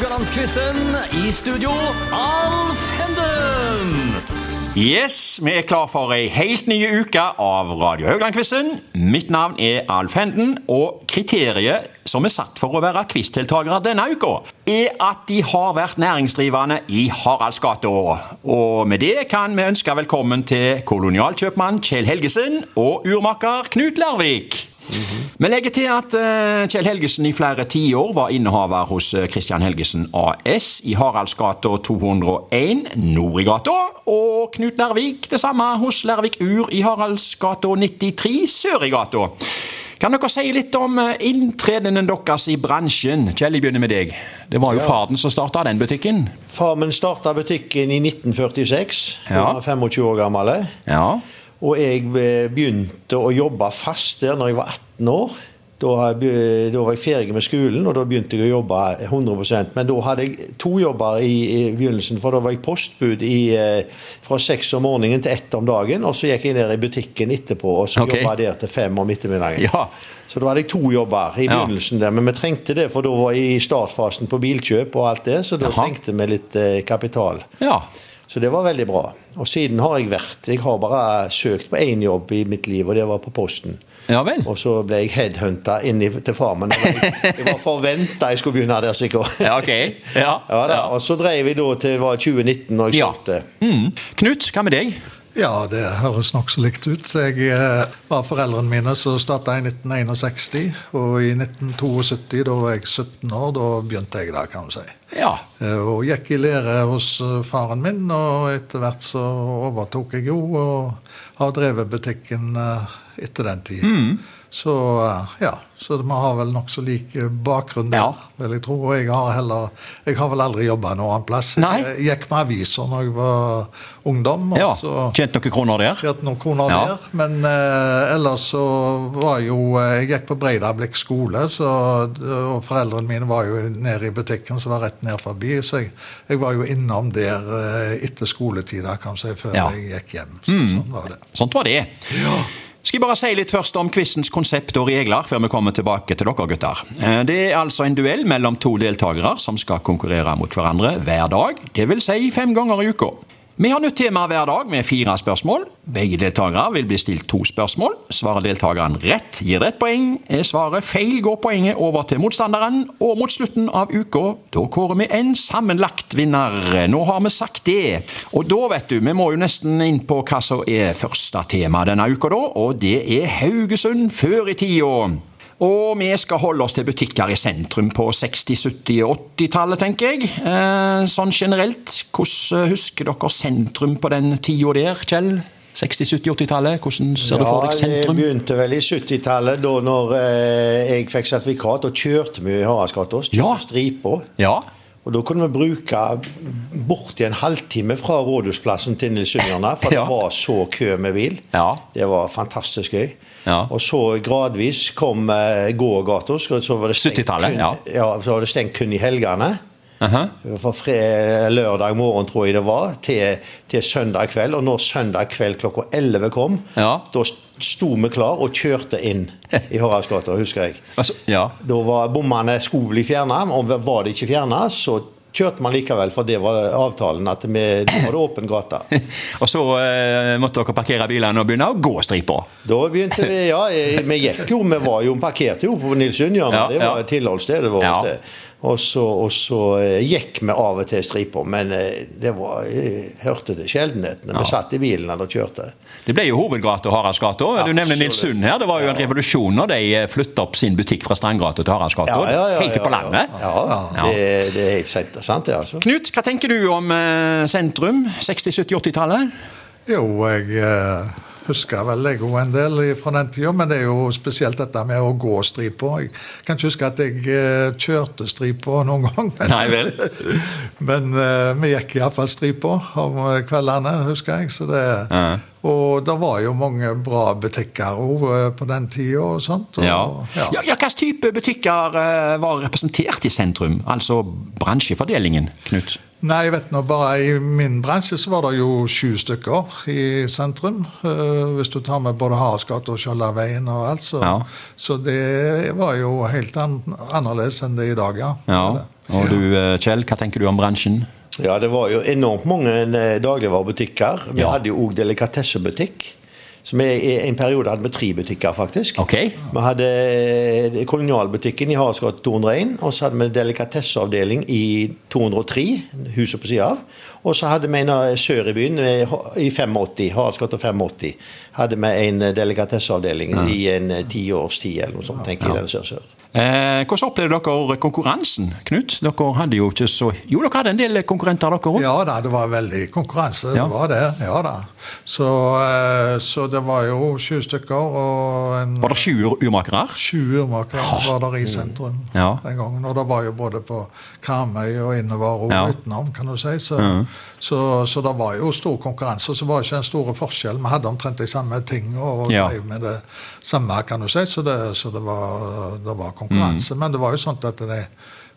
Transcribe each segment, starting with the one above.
Haugalandsquizen. I studio, Alf Henden. Yes, vi er klar for ei helt ny uke av Radio Haugland-quizen. Mitt navn er Alf Henden, og kriteriet som er satt for å være quizdeltakere denne uka, er at de har vært næringsdrivende i Haraldsgata. Og med det kan vi ønske velkommen til kolonialkjøpmann Kjell Helgesen og urmaker Knut Lærvik. Vi legger til at eh, Kjell Helgesen i flere tiår var innehaver hos eh, Christian Helgesen AS i Haraldsgata 201 nord i gata, og Knut Lærvik det samme hos Lærvik Ur i Haraldsgata 93 sør i gata. Kan dere si litt om eh, inntredenen deres i bransjen? Kjell, jeg begynner med deg. Det var jo Ja. faren som starta den butikken. Far min starta butikken i 1946. Da Ja. var 25 år gammel. Ja. Og jeg eh, begynte å jobbe fast der når jeg var 18 år. Da, be- da var jeg ferdig med skolen, og da begynte jeg å jobbe 100% Men da hadde jeg to jobber i, i begynnelsen, for da var jeg postbud i, eh, fra seks om morgenen til ett om dagen. Og så gikk jeg ned i butikken etterpå, og så okay. jobba der til fem om ettermiddagen. Ja. Så da hadde jeg to jobber i Ja. begynnelsen der, men vi trengte det, for da var jeg i startfasen på bilkjøp og alt det, så da Aha. trengte vi litt eh, kapital. ja. Så det var veldig bra. Og siden har jeg vært Jeg har bare søkt på én jobb i mitt liv, og det var på Posten. Ja vel. Og så ble jeg headhunta inn til farmen. Jeg, jeg var forventa jeg skulle begynne der, sikkert. Ja, ok. Ja. Ja, da. Og så drev vi da til var 2019 når jeg Ja. solgte. Mm. Knut, hva med deg? Ja, det høres nokså likt ut. Jeg eh, var foreldrene mine som starta i 1961. Og i 1972, da var jeg 17 år, da begynte jeg da, kan du si. Ja. Eh, Og gikk i lære hos eh, faren min, og etter hvert så overtok jeg jo og har drevet butikken etter den tid. Så eh, ja, så vi har vel nokså lik eh, bakgrunn der, Ja. vil jeg tro. Og jeg har heller Jeg har vel aldri jobba noe annet plass. Nei. Jeg gikk med aviser når jeg var ungdom. ja. Tjent noen kroner der? Tjent noen kroner Ja. der. Men eh, ellers så var jo eh, Jeg gikk på Breidablikk skole, så, og foreldrene mine var jo nede i butikken som var rett ned forbi. Så jeg, jeg var jo innom der etter skoletida, kan du si, før Ja. Mm. jeg gikk hjem. Så, Sånn var det. Sånt var det. Skal jeg bare si litt først om quizens konsept og regler, før vi kommer tilbake til dere gutter. Eh, Det er altså en duell mellom to deltakere som skal konkurrere mot hverandre hver dag. Vil si fem ganger i uka. Vi har nytt tema hver dag med fire spørsmål. Begge deltakere vil bli stilt to spørsmål. Svarer deltakeren rett, gir det ett poeng. Er svaret feil, går poenget over til motstanderen. Og mot slutten av uka, da kårer vi en sammenlagt vinner. Nå har vi sagt det. Og da, vet du, vi må jo nesten inn på hva som er første tema denne uka, da. Og det er Haugesund før i tida. Og vi skal holde oss til butikker i sentrum på 60-, 70- og 80-tallet, tenker jeg. Eh, sånn generelt, hvordan husker dere sentrum på den tida der, Kjell? 60-, 70-, 80-tallet? Hvordan ser du for deg det sentrum? begynte vel i 70-tallet, da når eh, jeg fikk sertifikat. Og kjørte mye i Haraldsgata. Ja. Stripa. Ja. Og da kunne vi bruke borti en halvtime fra Rådhusplassen til Nilsunderne, for Ja. det var så kø med bil. Ja. Det var fantastisk gøy. Ja. Og så gradvis kom eh, gågata. Så var det stengt 70-tallet, kun- ja. ja. Så var det stengt kun i helgene. Aha. Fra fred, lørdag morgen, tror jeg det var, til, til søndag kveld. Og når søndag kveld klokka 11 kom, Ja. da sto vi klar og kjørte inn i Haraldsgata, husker jeg. Altså, ja. Da var bommene skulle bli fjerna, og var de ikke fjerna, så kjørte man likevel, for det var avtalen at vi, hadde åpen gate. Og så eh, måtte dere parkere bilene og begynne å gå stripa. Da begynte vi, ja, eh, vi gikk jo, vi var jo parkerte jo på Nilsundhjørnet, Ja, det var ja. tilholdsstedet vårt. Ja. Og så, og så eh, gikk vi av og til striper, men eh, det var, jeg hørte til sjeldenhetene. Vi satt i bilen og kjørte. Det ble jo hovedgata Haraldsgata. Du nevner Nils Nilsund her. Det var jo en Ja. revolusjon når de flytta opp sin butikk fra Strandgata til Haraldsgata. Helt på landet. Ja, Ja. Det, det er helt sant, sant det, altså. Knut, hva tenker du om eh, sentrum? 60-, 70-, 80-tallet? Jo, jeg eh, husker vel jeg òg en del fra den tida, men det er jo spesielt dette med å gå stripa. Jeg kan ikke huske at jeg eh, kjørte stripa noen gang. Men, Nei vel. men uh, vi gikk iallfall stripa om kveldene, husker jeg. Så det, Ja. Og det var jo mange bra butikker òg på den tida. og sånt. Og, Ja. Ja. Ja, Hvilken type butikker eh, var representert i sentrum? Altså bransjefordelingen, Knut? Nei, jeg vet nå bare I min bransje så var det jo sju stykker i sentrum. eh, hvis du tar med både Haraldsgata og Skjoldaveien og alt. Så, Ja. så det var jo helt an annerledes enn det er i dag, ja. Ja. Og du, eh, Kjell, hva tenker du om bransjen? Ja, det var jo enormt mange eh, dagligvarebutikker. Vi Ja. hadde jo òg delikatessebutikk. Som i i en periode hadde vi tre butikker, faktisk. Okay. Vi hadde eh, kolonialbutikken i Haresgata 201, og så hadde vi delikatesseavdeling i 203, huset på sida av. Og så hadde vi en sør i byen, eh, i 85, Haraldsgata 85, hadde vi en delikatesseavdeling ja. i en eh, ti års tid eller noe sånt, tenker jeg, den sør-sør. Eh, hvordan opplevde dere konkurransen, Knut? Dere hadde jo ikke så Jo, dere hadde en del konkurrenter, dere òg. Ja da, det var veldig konkurranse. Ja. Det var det. Ja da. Så, eh, så det var jo sju stykker og en Var det sju ur- urmakere? Sju urmakere var der i sentrum Ja. den gangen. Og det var jo både på Karmøy og innover og Ja. utenom, kan du si. Så, så, så det var jo stor konkurranse. Så var det ikke en stor forskjell. Vi hadde omtrent de samme ting og Ja. med det samme, kan du si. Så det, så det, var, det var Mm. konkurranse. Men det var jo sånn at de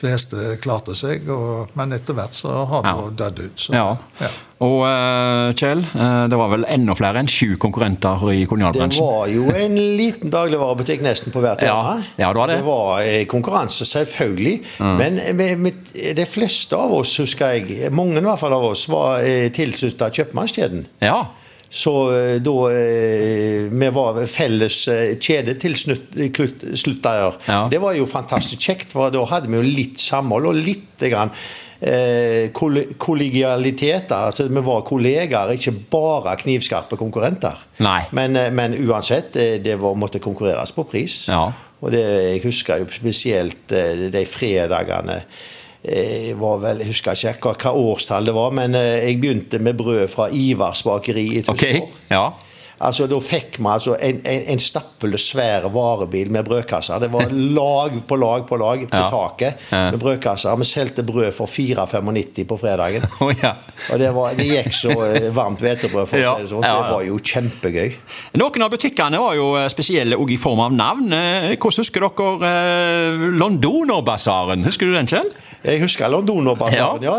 fleste klarte seg. Og, men etter hvert så har det Ja. dødd ut. Så, Ja. ja. Og eh, Kjell, eh, det var vel enda flere enn sju konkurrenter i kolonialbransjen? Det var jo en liten dagligvarebutikk nesten på hvert Ja, hjørne. ja, det var det. Det var konkurranse, selvfølgelig. Men med, med, de fleste av oss, husker jeg, mange i hvert fall av oss, var eh, tilslutta kjøpmannskjeden. Ja. Så eh, da eh, Vi var felles eh, kjedetilsluttere. Ja. Det var jo fantastisk kjekt, for da hadde vi jo litt samhold og litt grann eh, kollegialitet. Altså, vi var kollegaer, ikke bare knivskarpe konkurrenter. Men, men uansett, det var, måtte konkurreres på pris. Ja. Og det, jeg husker jo spesielt de fredagene eh, var vel, Jeg husker ikke hva, årstall det var, men eh, jeg begynte med brød fra Ivars bakeri i Ok. Okay, Ja. Altså, Da fikk vi altså en, en, en stappfull, svær varebil med brødkasser. Det var lag på lag på lag på Ja. taket med brødkasser. Vi solgte brød for 4,95 på fredagen. Oh, ja. Og det, var, det gikk så eh, varmt hvetebrød, for å si det sånn. Det var jo kjempegøy. Noen av butikkene var jo spesielle òg i form av navn. Hvordan husker dere Londonerbasaren? Husker du den, Kjell? Jeg husker Londonerbasaren, ja.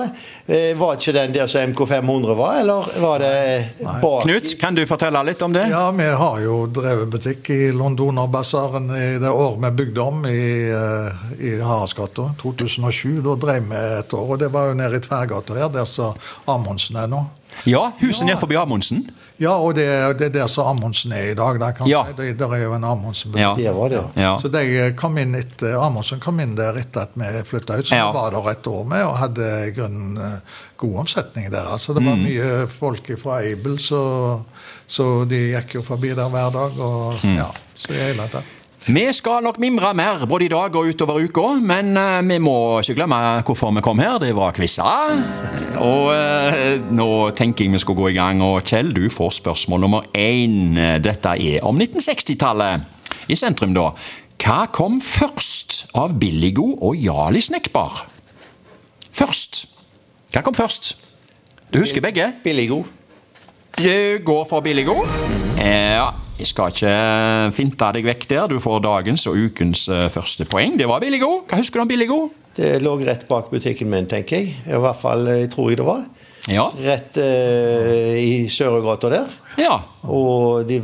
ja. Var ikke den der som MK500 var, eller var det bak Knut, kan du fortelle litt om det? Ja, vi har jo drevet butikk i Londonerbasaren i det året vi bygde om i, eh, i Haraldsgata. 2007. Da drev vi et år, og det var jo nede i Tverrgata her, der som Amundsen er nå. Ja, huset ja. forbi Amundsen. Ja, og det, det er der som Amundsen er i dag. Der, kan Ja. det, der er jo en Amundsen-butikk. Ja. Det var det, ja. Så de kom inn etter, Amundsen kom inn der etter at vi flytta ut, så Ja. var der et år med og hadde i grunnen eh, god omsetning der. Altså, det Mm. var mye folk fra Aibel, så, så de gikk jo forbi der hver dag. Og, Mm. ja, så i hele tatt. Vi skal nok mimre mer både i dag og utover uka, men eh, vi må ikke glemme hvorfor vi kom her. Det var quizer. Og eh, nå tenker jeg vi skal gå i gang, og Kjell, du får spørsmål nummer én. Dette er om 1960-tallet. I sentrum, da. Hva kom først av Billigo og Jarli Snekkbar? Først. Hva kom først? Du husker begge? Billigo. Du går for Billigo. Ja, jeg skal ikke finte deg vekk der. Du får dagens og ukens eh, første poeng. Det var Billigo. Hva husker du om Billigo? Det lå rett bak butikken min, tenker jeg. I hvert fall jeg tror jeg det var. Ja. Rett uh, i Sørøgata der. Ja. Og de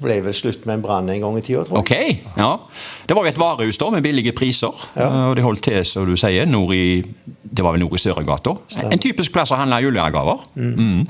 ble vel slutt med en brann en gang i tida, tror jeg. Ok. ja. Det var jo et varehus da med billige priser. Ja. Og det holdt til, som du sier, nord i det var vel nord i Sørøgata. En typisk plass å handle julegaver. Mm. Mm.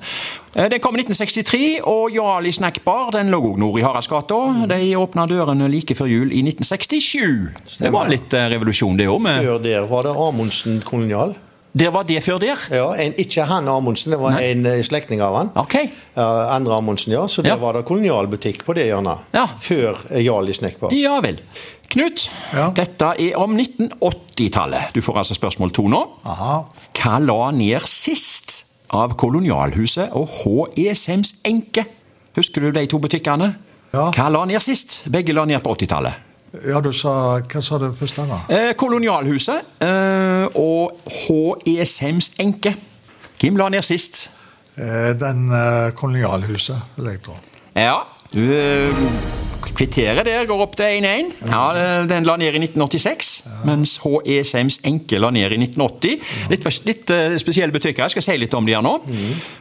Den kom i 1963, og Jarli Snackbar den lå også nord i Haraldsgata. De åpna dørene like før jul i 1967. Det var litt eh, revolusjon, det òg. Før der var det Amundsen kolonial. Der var det før der? Ja, en, Ikke han Amundsen, det var Nei. en eh, slektning av han. Ok. Uh, andre Amundsen, ja. Så der Ja. var det kolonialbutikk på det hjørnet. Ja. Før eh, Jarl i Snekkbar. Ja vel. Knut, Ja. dette er om 1980-tallet. Du får altså spørsmål to nå. Aha. Hva la ned sist av Kolonialhuset og H.E. Sems enke? Husker du de to butikkene? Ja. Hva la ned sist? Begge la ned på 80-tallet. Ja, du sa Hva sa du først? da? Eh, kolonialhuset eh, og HESMs enke. Hvem la ned sist? Eh, Den eh, kolonialhuset, vil jeg tro. Ja, du kvitterer der går opp til 1-1. Ja, Den la ned i 1986, mens HE Eseims enke la ned i 1980. Litt, litt uh, spesielle butikker. Jeg skal si litt om de her nå.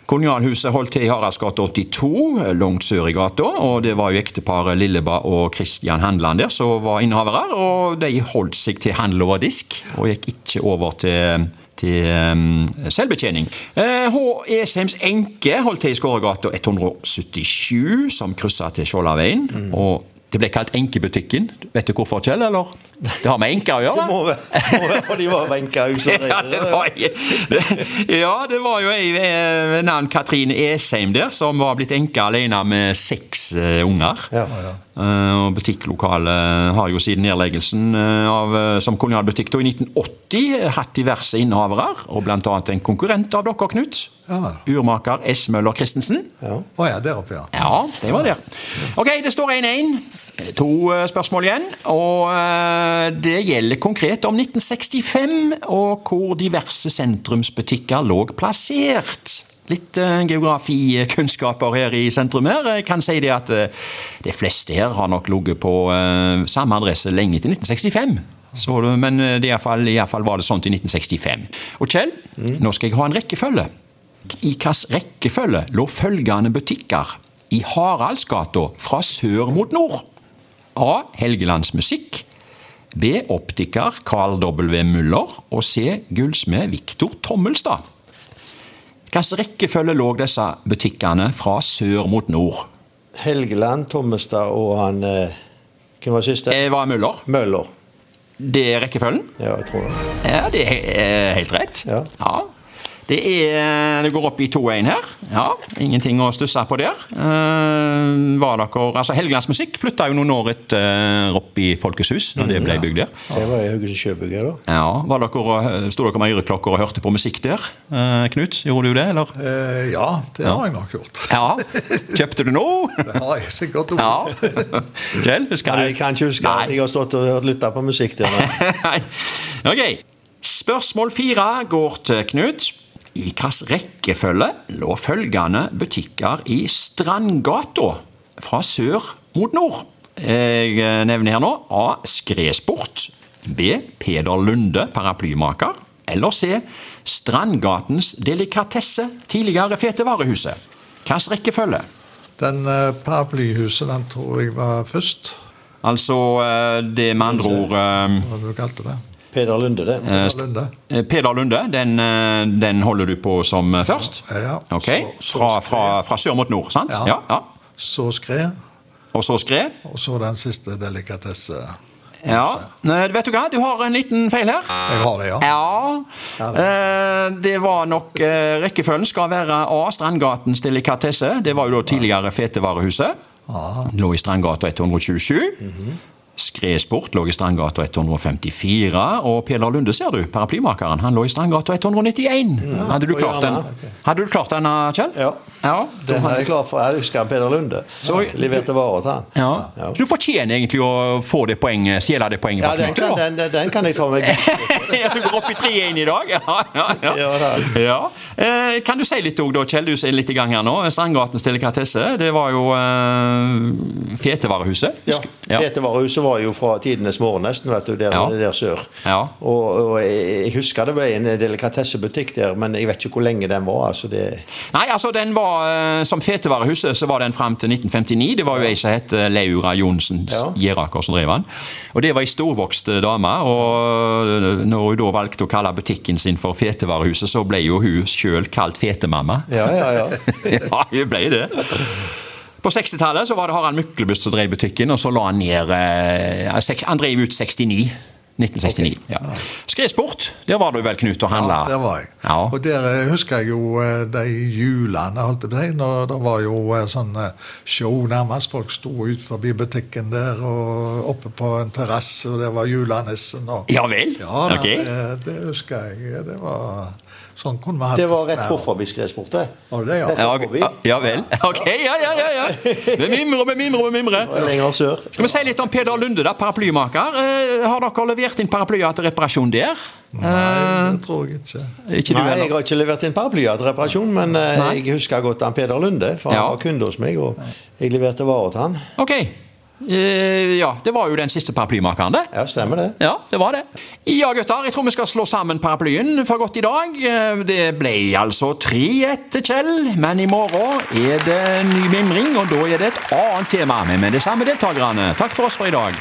Kolonialhuset holdt til i Haraldsgata 82, eh, langt sør i gata. og Det var jo ekteparet Lilleba og Christian Handland der som var innehavere. og De holdt seg til handel over disk, og gikk ikke over til til um, selvbetjening. Eh, H. Esheims enke holdt til i Skåregata 177, som kryssa til Skjoldaveien. Og det ble kalt Enkebutikken. Vet du hvorfor, Kjell? eller? Det har med enker å gjøre? Det må være, fordi de var benkehuset. Ja, det var, ja, det var jo ei ved navn Katrine Esheim der, som var blitt enke alene med seks uh, unger. Ja. Eh, og Butikklokalet har jo siden nedleggelsen eh, av, eh, som kolonialbutikk i 1980 hatt diverse innehavere, og bl.a. en konkurrent av dere, Knut. Ja. Urmaker S. Møller Christensen. Ja. Å ja, der oppe, ja. Ja, det var der. Ok, det står 1-1. To eh, spørsmål igjen. Og eh, det gjelder konkret om 1965, og hvor diverse sentrumsbutikker lå plassert. Litt uh, geografikunnskaper her i sentrum her. Jeg kan si det at eh, de fleste her har nok ligget på eh, samme adresse lenge til 1965. Så, men eh, det er i hvert fall, i hvert fall var det sånn til 1965. Og Kjell, nå skal jeg ha en rekkefølge. I hvilken rekkefølge lå følgende butikker i Haraldsgata fra sør mot nord? A. Helgelands Musikk. B. Optiker Carl W. Muller. Og C. Gullsmed Viktor Tommelstad. Hvilken rekkefølge lå disse butikkene fra sør mot nord? Helgeland, Tommestad og han eh, Hvem var siste? Det var Møller. Møller. Det er rekkefølgen? Ja, jeg tror det. Ja, det er helt rett. Ja. Det, er, det går opp i 2-1 her. Ja, Ingenting å stusse på der. Uh, var dere, altså Helgelandsmusikk flytta jo noen år etter opp i Folkets når det ble bygd der. Det var i Haugesund Sjøbygge, da. Ja, var dere, Sto dere med øreklokker og hørte på musikk der? Uh, Knut, gjorde du det, eller? Eh, ja, det har jeg nok gjort. Ja. Kjøpte du noe? Det har jeg sikkert gjort. Ja. Kjell, husker du? Nei, jeg kan ikke huske at jeg har stått og lytta på musikk der. Nei. Ok. Spørsmål fire går til Knut. I hvilken rekkefølge lå følgende butikker i Strandgata fra sør mot nord? Jeg eh, nevner her nå A. Skredsport. B. Peder Lunde, paraplymaker. Eller C. Strandgatens delikatesse, tidligere Fetevarehuset. Hvilken rekkefølge? Den eh, paraplyhuset, den tror jeg var først. Altså eh, det med andre ord Hva Hva du kalte det? Peder Lunde, det. Peder Lunde. Eh, Peder Lunde, den, eh, den holder du på som eh, først? Ja, Ok, så- så fra, fra, fra sør mot nord, sant? Ja. Ja, ja. Så skred, Og så skred? og så den siste delikatesse. Ja. Eh, Vet du hva, du har en liten feil her. Jeg har det, ja. Ja. ja Det var nok eh, Rekkefølgen skal være A. Strandgatens delikatesse. Det var jo da tidligere Fetevarehuset. Lå i Strandgata 127. Skredsport lå i Strandgata 154, og Peder Lunde, ser du, paraplymakeren, han lå i Strandgata 191. Hadde, du klart den, hadde du klart den, Kjell? Ja. ja. Den er jeg klar for. Jeg husker Peder Lunde. Så- Leverte varer til han. Ja. Ja. Du fortjener egentlig å få det poenget, stjele det poenget Ja, den kan, den, den, den kan jeg ta Ja, du går opp i 3-1 i dag? Ja, ja, ja. Ja, ja. Eh, kan du si litt òg, da, Kjell, du er litt i gang her nå. Strandgatens delikatesse, det var jo eh, Fetevarehuset. Ja, Dette Fetevarehuset var jo fra tidenes morgen nesten, vet du, der, Ja. der sør. Ja. Og, og jeg husker det ble en delikatessebutikk der, men jeg vet ikke hvor lenge den var. altså det... Nei, altså den var eh, Som Fetevarehuset så var den fram til 1959. Det var jo ei som het Leura Laura Johnsen Ja. Gjeraker som drev den. Og det var ei storvokst dame. Og eh, når hun da valgte å kalle butikken sin for Fetevarehuset, så ble jo hun sjøl kalt Fetemamma. Ja, ja, ja. ja, hun ble det. På 60-tallet så var det Harald Myklebust som drev butikken, og så la han ned eh, Han drev ut 69. 1969. ja. Skredsport, der var du vel, Knut, og handla? Ja, der var jeg. Ja. Og der eh, husker jeg jo eh, de julene, holdt jeg på å si. Det var jo eh, sånn eh, show nærmest. Folk sto ut forbi butikken der og oppe på en terrasse, og der var julenissen. Og, Ja vel? Ja, da, okay. det, det husker jeg. Det var Sånn kunne vi hatt Det var rett hvorfor vi skrev sport, det. Var det det, ja? Ja, ja, ja vel. Ok, ja, ja, ja. ja. Vi mimrer vi mimrer vi mimrer. Lenger sør. Skal vi si litt om Peder Lunde, da, paraplymaker. Eh, har dere levert inn paraplyer til reparasjon der? Nei, det tror jeg ikke. Ikke Nei, jeg har ikke levert inn paraplyer til reparasjon, men eh, Nei. jeg husker godt han Peder Lunde, for Ja. han var kunde hos meg, og jeg leverte varer til han. Ok. Eh, ja, det var jo den siste paraplymakeren, det. Ja, stemmer det. Ja, det var det. Ja, gutter, jeg tror vi skal slå sammen paraplyen for godt i dag. Eh, Det ble altså 3-1 til Kjell, men i morgen er det ny mimring, og da er det et annet tema med, med de samme deltakerne. Takk for oss for i dag.